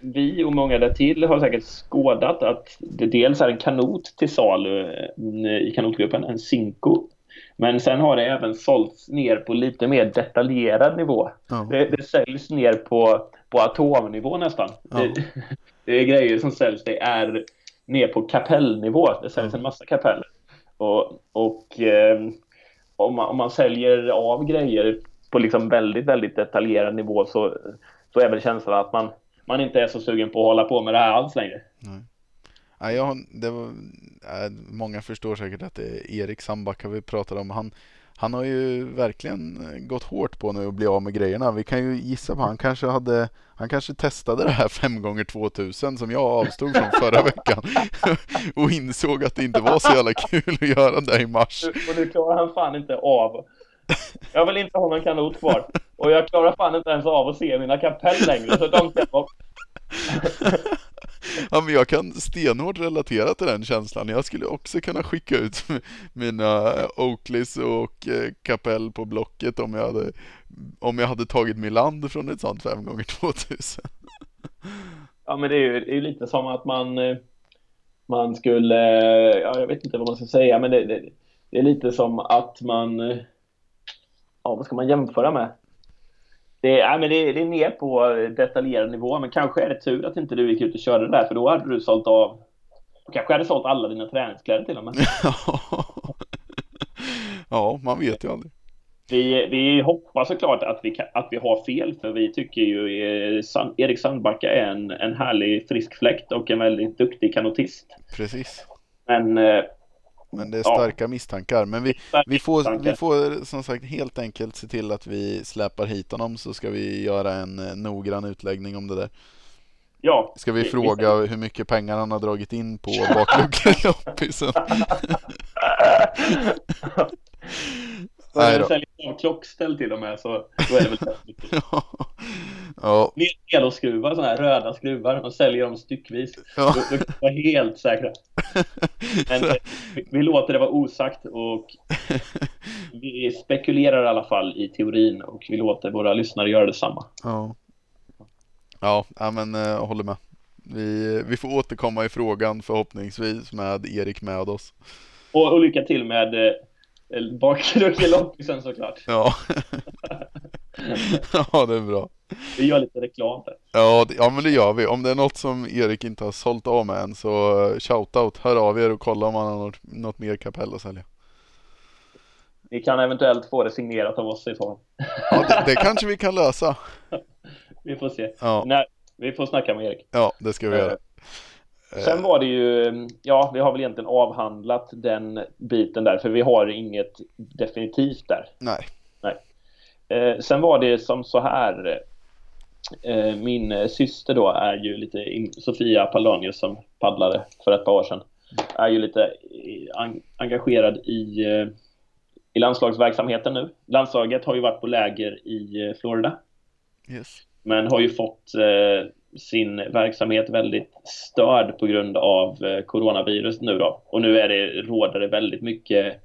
vi och många därtill har säkert skådat att det dels är en kanot till salu eh, i kanotgruppen, en Cinco. Men sen har det även sålts ner på lite mer detaljerad nivå. Ja. Det, det säljs ner på, på atomnivå nästan. Ja. Det, det, är grejer som säljs, det är ner på kapellnivå. Det säljs ja. en massa kapeller. Och, och eh, om, man, om man säljer av grejer på liksom väldigt, väldigt detaljerad nivå så, så är väl känslan att man man inte är så sugen på att hålla på med det här alls längre. Nej. Ja, jag, det var, äh, många förstår säkert att det är Erik Sandbacka vi pratar om. Han, han har ju verkligen gått hårt på nu att bli av med grejerna. Vi kan ju gissa på han kanske hade han kanske testade det här 5 gånger 2000 som jag avstod från förra veckan och insåg att det inte var så jävla kul att göra det i mars. Och nu klarar han fan inte av. Jag vill inte ha någon kanot kvar. Och jag klarar fan inte ens av att se mina kapell längre. Så de ska Ja, men jag kan stenhårt relatera till den känslan. Jag skulle också kunna skicka ut mina eh, Oakleys och eh, kapell på Blocket om jag hade, om jag hade tagit mig land från ett sånt 5 gånger 2000 Ja, men det är ju det är lite som att man eh, man skulle, ja, jag vet inte vad man ska säga, men det, det, det är lite som att man, ja, vad ska man jämföra med? Det är, men det, det är ner på detaljerad nivå, men kanske är det tur att inte du gick ut och körde det där, för då hade du sålt av du kanske hade sålt alla dina träningskläder till och med. ja, man vet ju aldrig. Vi, vi hoppas såklart att vi, att vi har fel, för vi tycker ju eh, San, Erik Sandbacka är en, en härlig frisk fläkt och en väldigt duktig kanotist. Precis. Men eh, men det är starka ja. misstankar. Men vi, vi, får, vi får som sagt helt enkelt se till att vi släpar hit honom så ska vi göra en eh, noggrann utläggning om det där. Ja. Ska vi, fråga hur mycket pengar han har dragit in på bakluckan i loppisen? Nej då. Säljer klockställ till och med så då är det väl ja. ja. Veloskruvar, sådana här röda skruvar, de säljer dem styckvis. Ja. Då, då kan vara helt säkra. Men eh, vi, vi, låter det vara osagt och vi spekulerar i alla fall i teorin och vi låter våra lyssnare göra detsamma. Ja, ja, men jag eh, håller med. Vi, vi får återkomma i frågan förhoppningsvis med Erik med oss. Och, och lycka till med eh, bakgrund i loppisen såklart. Ja. ja, det är bra. Vi gör lite reklam där. Ja, det, ja, men det gör vi. Om det är något som Erik inte har sålt av med än så shoutout, hör av er och kolla om han har något, något mer kapell att sälja. Vi kan eventuellt få det signerat av oss i så fall. Ja, det, det kanske vi kan lösa. vi får se. Ja. Nej, vi får snacka med Erik. Ja, det ska vi göra. Sen var det ju, ja, vi har väl egentligen avhandlat den biten där, för vi har inget definitivt där. Nej. Nej. Eh, sen var det som så här, eh, min syster då är ju lite, Sofia Pallonius som paddlade för ett par år sedan, är ju lite engagerad i, eh, i landslagsverksamheten nu. Landslaget har ju varit på läger i eh, Florida. Yes. Men har ju fått eh, sin verksamhet väldigt störd på grund av eh, coronavirus nu då. Och nu är det, råder det väldigt mycket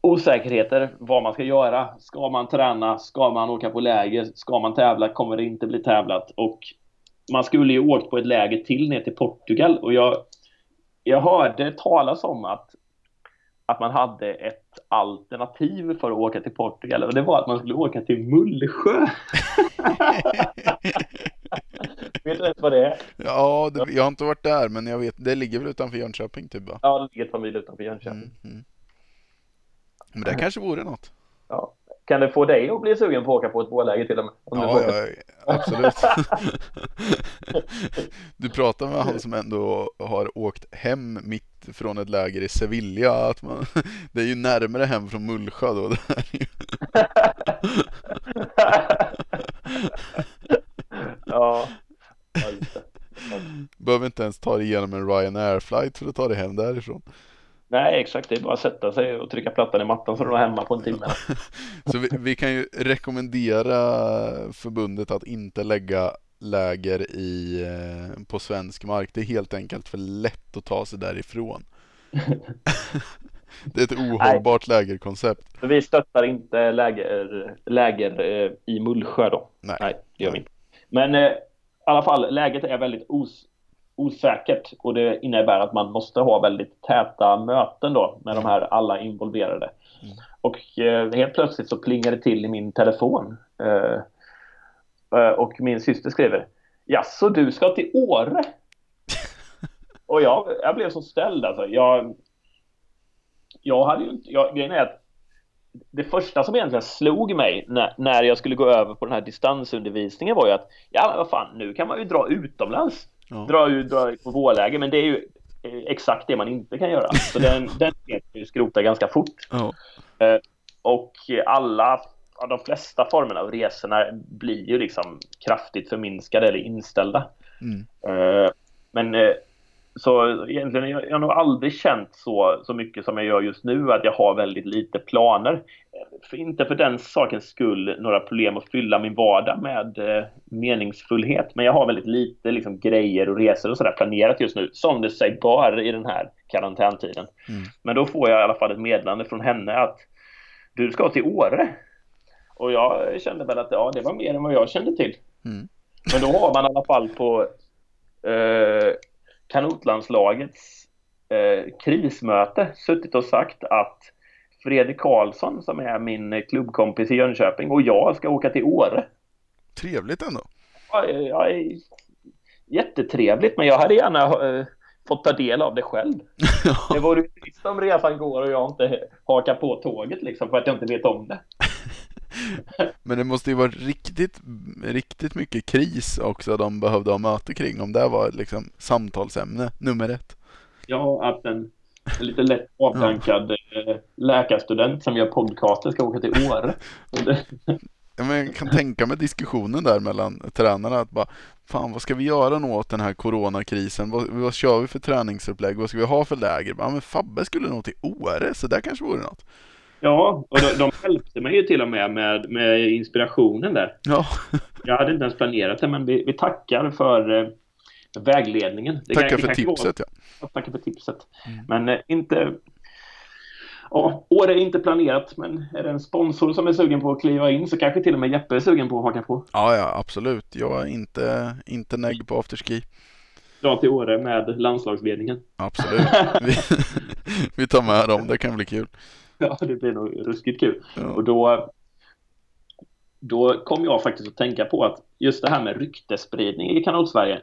osäkerheter vad man ska göra. Ska man träna? Ska man åka på läger? Ska man tävla? Kommer det inte bli tävlat? Och man skulle ju åkt på ett läger till ner till Portugal och jag, jag hörde talas om att, att man hade ett alternativ för att åka till Portugal och det var att man skulle åka till Mullsjö. vet du ens vad det är? Ja, det, jag har inte varit där, men jag vet, det ligger väl utanför Jönköping typ va? Ja, det ligger ett par mil utanför Jönköping. Mm, mm. Men det kanske vore något. Ja. Kan det få dig att bli sugen på att åka på ett båläge till och med? Ja, ja, absolut. du pratar med han som ändå har åkt hem mitt från ett läger i Sevilla. Att man, det är ju närmare hem från Mullsjö då. Det Behöver inte ens ta dig igenom en Ryanair flight för att ta dig hem därifrån. Nej, exakt. Det är bara att sätta sig och trycka plattan i mattan så är du hemma på en timme. så vi, vi, kan ju rekommendera förbundet att inte lägga läger i, eh, på svensk mark. Det är helt enkelt för lätt att ta sig därifrån. det är ett ohållbart Nej. lägerkoncept. Vi stöttar inte läger, läger eh, i Mullsjö då. Nej, Nej det gör vi inte. Men eh, alla fall, läget är väldigt os osäkert och det innebär att man måste ha väldigt täta möten då med de här alla involverade. Mm. Och eh, helt plötsligt så plingar det till i min telefon. Eh, eh och min syster skriver Ja, så du ska till Åre? och jag, jag blev så ställd alltså. Jag, jag hade ju inte, jag, grejen är att det första som egentligen slog mig när, när jag skulle gå över på den här distansundervisningen var ju att ja, vad fan, nu kan man ju dra utomlands. Ja. Dra, dra på vårläge, men det är ju exakt det man inte kan göra. Så den, den kan ju skrota ganska fort. Ja. Eh, och alla, de flesta formerna av resorna blir ju liksom kraftigt förminskade eller inställda. Mm. Eh, men eh, så egentligen, jag, jag har nog aldrig känt så, så mycket som jag gör just nu, att jag har väldigt lite planer. För inte för den sakens skull några problem att fylla min vardag med eh, meningsfullhet, men jag har väldigt lite liksom, grejer och resor och sådär planerat just nu, som det sig bör i den här karantäntiden. Mm. Men då får jag i alla fall ett meddelande från henne att du ska till Åre. Och jag kände väl att ja, det var mer än vad jag kände till. Mm. Men då har man i alla fall på eh, kanotlandslagets eh, krismöte suttit och sagt att Fredrik Karlsson som är min klubbkompis i Jönköping och jag ska åka till Åre. Trevligt ändå. Ja, ja, jättetrevligt men jag hade gärna eh, fått ta del av det själv. Det vore ju trist om resan går och jag inte hakar på tåget liksom för att jag inte vet om det. Men det måste ju varit riktigt, riktigt mycket kris också de behövde ha möte kring om det var liksom samtalsämne nummer ett. Ja, att en, en lite lätt avdankad eh, läkarstudent som gör podcaster ska åka till Åre. Ja, jag kan tänka mig diskussionen där mellan tränarna att bara Fan vad ska vi göra nu åt den här coronakrisen? Vad, vad kör vi för träningsupplägg? Vad ska vi ha för läger? Ja men Fabbe skulle nog till Åre, så där kanske vore något. Ja, och de, de hjälpte mig ju till och med, med med inspirationen där. Ja, Jag hade inte ens planerat det, men vi, vi tackar för eh, vägledningen. Det tackar för kan vara- tipset ja. Ja, tackar för tipset. Mm. Men eh, inte... Ja, år är inte planerat, men är det en sponsor som är sugen på att kliva in så kanske till och med Jeppe är sugen på att haka på. Ja, ja absolut. Jag är inte, inte negg på afterski. Dra till Åre med landslagsledningen. Absolut. Vi, vi tar med dem, det kan bli kul. Ja, det blir nog ruskigt kul. Ja. Och då, då kom jag faktiskt att tänka på att just det här med ryktespridning i kanot-Sverige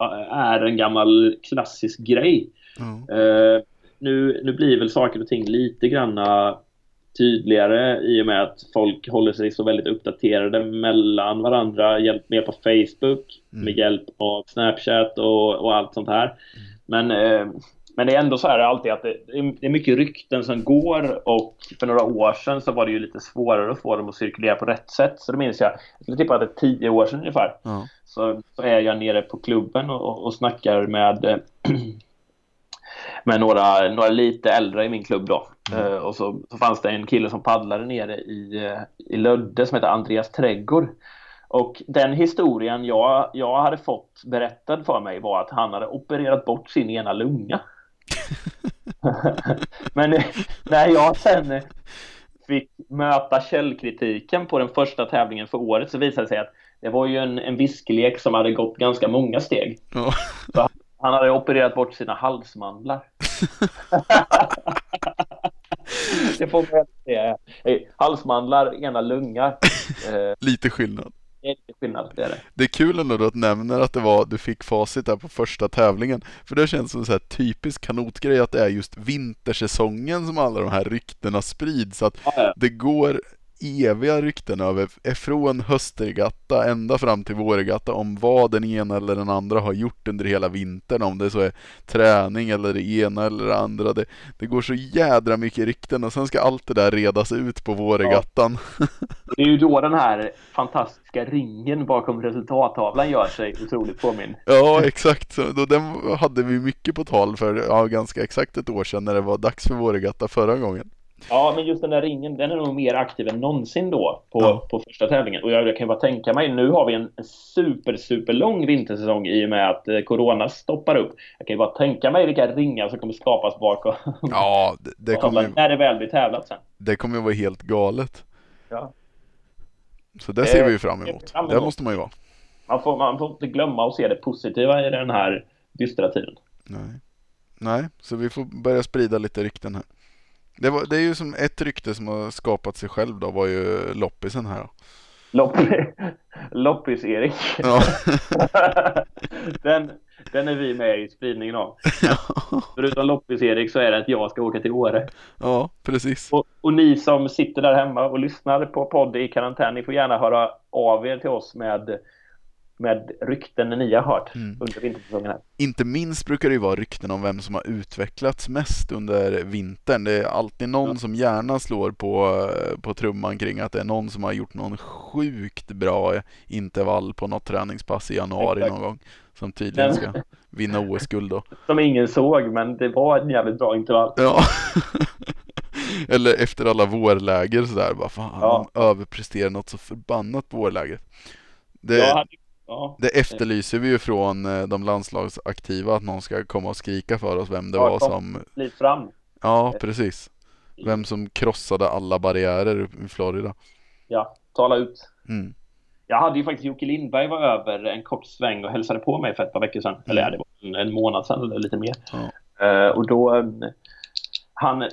äh, är en gammal klassisk grej. Ja. Eh, nu, nu blir väl saker och ting lite granna tydligare i och med att folk håller sig så väldigt uppdaterade mellan varandra, hjälp med på Facebook, Mm. med hjälp av Snapchat och, och allt sånt här. Men, eh, men det är ändå så här alltid att det, det är mycket rykten som går och för några år sedan så var det ju lite svårare att få dem att cirkulera på rätt sätt. Så det minns jag, jag skulle tippa att det är tio år sedan ungefär Ja. så, så är jag nere på klubben och, och, snackar med, med några, några lite äldre i min klubb då. Mm. Eh, och så, så fanns det en kille som paddlade nere i, eh, i Lödde som heter Andreas Trädgård. Och den historien jag, jag hade fått berättad för mig var att han hade opererat bort sin ena lunga. Men när jag sen fick möta källkritiken på den första tävlingen för året så visade det sig att det var ju en, en viskelek som hade gått ganska många steg. Ja. Han hade opererat bort sina halsmandlar. det får man säga. Eh, Halsmandlar, ena lungar. Eh, Lite skillnad. Det är lite skillnad, det är det. Det är kul ändå då att nämner att det var, du fick facit där på första tävlingen. För det känns som en så här typisk kanotgrej att det är just vintersäsongen som alla de här ryktena sprids. Att Ja, ja. det går eviga rykten över, från höstregatta ända fram till vårregatta om vad den ena eller den andra har gjort under hela vintern. Om det så är träning eller det ena eller det andra. Det, det går så jädra mycket rykten och sen ska allt det där redas ut på vårregattan. Det är ju då den här fantastiska ringen bakom resultattavlan gör sig otroligt påminn. Ja, exakt. Då, den hade vi mycket på tal för ja, ganska exakt ett år sedan när det var dags för vårregatta förra gången. Ja, men just den där ringen, den är nog mer aktiv än någonsin då på, Ja. på första tävlingen. Och jag, jag kan bara tänka mig, nu har vi en super, super lång vintersäsong i och med att eh, Corona stoppar upp. Jag kan ju bara tänka mig vilka ringar som kommer skapas bakom Ja, det, det kommer ju, när det väl blir tävlat sen. det kommer ju vara helt galet. Ja. Så det ser Det- vi ju fram det emot. fram Det emot. måste man ju vara. Man, får, man får inte glömma att se det positiva i den här dystra tiden. Nej. Nej, så vi får börja sprida lite rykten här. Det, var, det är ju som ett rykte som har skapat sig själv då var ju loppisen här då. Lopp, Loppis-Erik. Ja, den, den är vi med i spridningen av. Förutom Loppis-Erik så är det att jag ska åka till Åre. ja precis. Och, och ni som sitter där hemma och lyssnar på podd i karantän, ni får gärna höra av er till oss med med rykten ni har hört mm. under vintersäsongen här. Inte minst brukar det ju vara rykten om vem som har utvecklats mest under vintern. Det är alltid någon ja. som gärna slår på, på trumman kring att det är någon som har gjort någon sjukt bra intervall på något träningspass i januari Exakt. någon gång. Som tydligen ska vinna OS-guld då. Som ingen såg, men det var en jävligt bra intervall. Ja. Eller efter alla vårläger sådär, bara fan, ja. de överpresterar något så förbannat på vårläger. Det, ja, ja. det efterlyser vi ju från eh, de landslagsaktiva, att någon ska komma och skrika för oss vem det ja, var som... Lite fram. Ja, precis. Vem som krossade alla barriärer i Florida. Ja, tala ut. Mm. Jag hade ju faktiskt Jocke Lindberg var över en kort sväng och hälsade på mig för ett par veckor sedan. Mm. Eller det var en, månad sedan eller lite mer. Ja. Uh, och då, um, han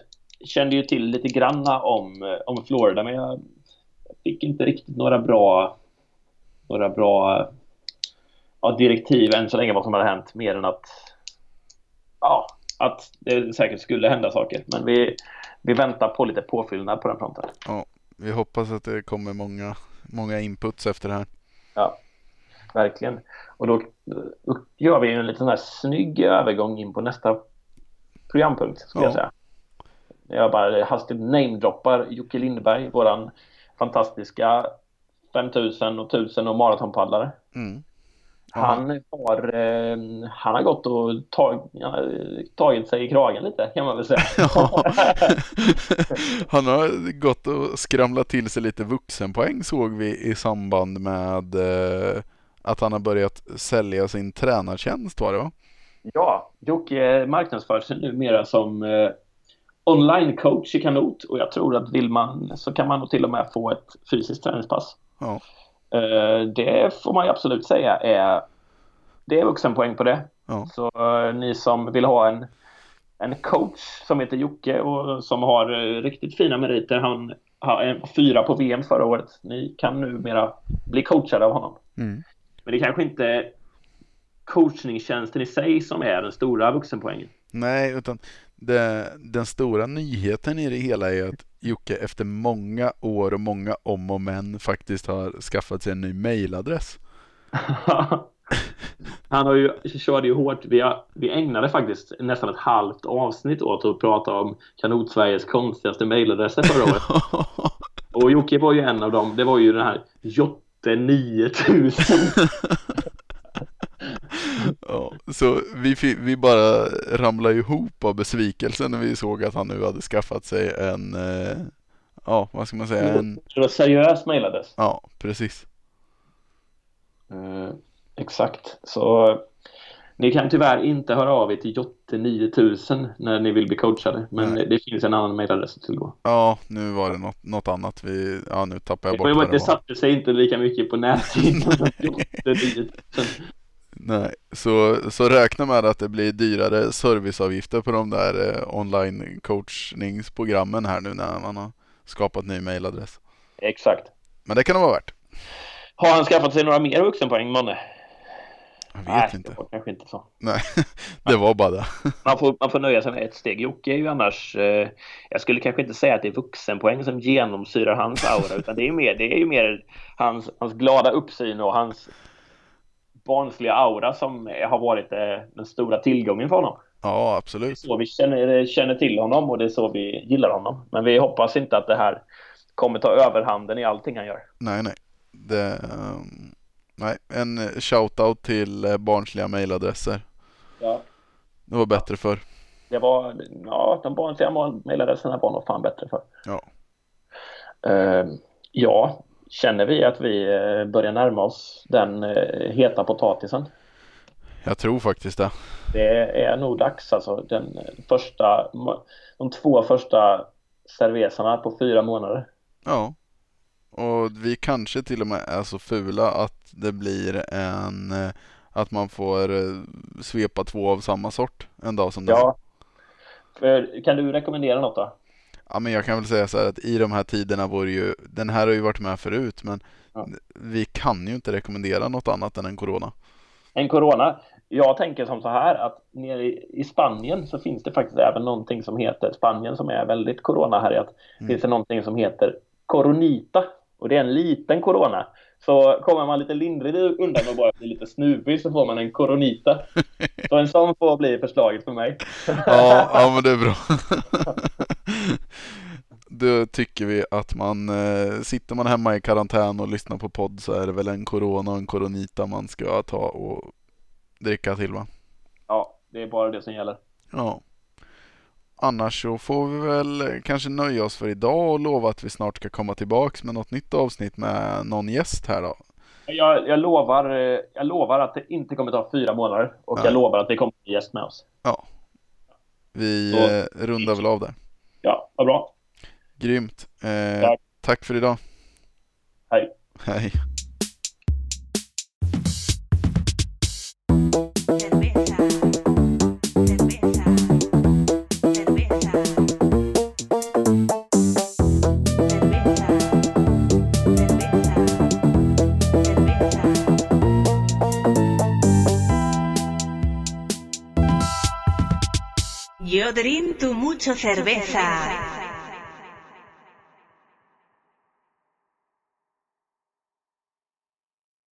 kände ju till lite granna om, om Florida men jag fick inte riktigt några bra några bra ja, direktiv än så länge vad som har hänt mer än att ja, att det säkert skulle hända saker. Men vi, vi väntar på lite påfyllnad på den fronten. Ja, vi hoppas att det kommer många, många inputs efter det här. Ja, verkligen. Och då, då gör vi en liten här snygg övergång in på nästa programpunkt, skulle ja. jag säga. Jag bara hastigt namedroppar Jocke Lindberg, våran fantastiska 5000 och 1000 och maratonpaddlare. Mm. Han har, eh, han har gått och tag, tagit sig i kragen lite kan man väl säga. han har gått och skramlat till sig lite vuxenpoäng såg vi i samband med eh, att han har börjat sälja sin tränartjänst var det va? Ja, Jocke marknadsför sig numera som eh, online coach i kanot och jag tror att vill man så kan man nog till och med få ett fysiskt träningspass. Ja. Uh, det får man ju absolut säga är det är vuxenpoäng på det. Ja. Så uh, ni som vill ha en, en coach som heter Jocke och som har uh, riktigt fina meriter. Han har fyra på VM förra året. Ni kan numera bli coachade av honom. Mm. Men det kanske inte coachningstjänsten i sig som är den stora vuxenpoängen. Nej, utan det, den stora nyheten i det hela är att Jocke efter många år och många om och men faktiskt har skaffat sig en ny mailadress. Han har ju, körde ju hårt. Vi, har, vi ägnade faktiskt nästan ett halvt avsnitt åt att prata om Kanot-Sveriges konstigaste mailadresser förra året. och Jocke var ju en av dem. Det var ju den här Jotte 9000. ja, så vi, vi bara ramlade ihop av besvikelse när vi såg att han nu hade skaffat sig en, eh, ja vad ska man säga? En... Så det var seriös mejladress? Ja, precis. Uh, exakt, så ni kan tyvärr inte höra av er till Jotte 9000 när ni vill bli coachade. Men Nej. det finns en annan mejladress att tillgå. Ja, nu var det något, något annat. Vi, ja, nu tappar jag bort det, det, det satte sig inte lika mycket på näthinnan. Nej, så, så räkna med att det blir dyrare serviceavgifter på de där eh, online coachningsprogrammen här nu när man har skapat ny mailadress. Exakt. Men det kan det vara värt. Har han skaffat sig några mer vuxenpoäng, Manne? Jag vet Nej, inte. Det var kanske inte så. Nej, det var bara det. man, får, man får nöja sig med ett steg. Jocke är ju annars, eh, jag skulle kanske inte säga att det är vuxenpoäng som genomsyrar hans aura, utan det är, mer, det är ju mer hans, hans glada uppsyn och hans barnsliga aura som har varit eh, den stora tillgången för honom. Ja, absolut. Det är så vi känner, känner till honom och det är så vi gillar honom. Men vi hoppas inte att det här kommer ta överhanden i allting han gör. Nej, nej. Det, um, nej. En shout-out till eh, barnsliga mejladresser. Ja. Det var bättre för. Det var, ja, de barnsliga mejladresserna var nog fan bättre för. Ja. Uh, ja, Känner vi att vi eh, börjar närma oss den eh, heta potatisen? Jag tror faktiskt det. Det är nog dags alltså. Den första, de två första cervezarna på fyra månader. Ja. Och vi kanske till och med är så fula att det blir en eh, att man får svepa två av samma sort en dag som Ja. Kan du rekommendera något då? Ja men jag kan väl säga så här att i de här tiderna vore ju, den här har ju varit med förut men ja. vi kan ju inte rekommendera något annat än en Corona. En Corona? Jag tänker som så här att nere i Spanien så finns det faktiskt även någonting som heter, Spanien som är väldigt Corona-härjat, mm. finns det någonting som heter Coronita och det är en liten Corona Så kommer man lite lindrigt undan och bara blir lite snuvig så får man en koronita. Så en sån får bli förslaget för mig. Ja, ja men det är bra. Då tycker vi att man, eh, sitter man hemma i karantän och lyssnar på podd så är det väl en corona och en coronita man ska ta och dricka till va? Ja, det är bara det som gäller. Ja. Annars så får vi väl kanske nöja oss för idag och lova att vi snart ska komma tillbaks med något nytt avsnitt med någon gäst här då. Jag, jag lovar, eh, jag lovar att det inte kommer ta fyra månader och Nej. jag lovar att det kommer en gäst med oss. Ja. Vi Så- eh, rundar väl av där. Ja, vad bra. Grymt. Eh, Tack. tack för idag. Hej. Hej. Mucho cerveza.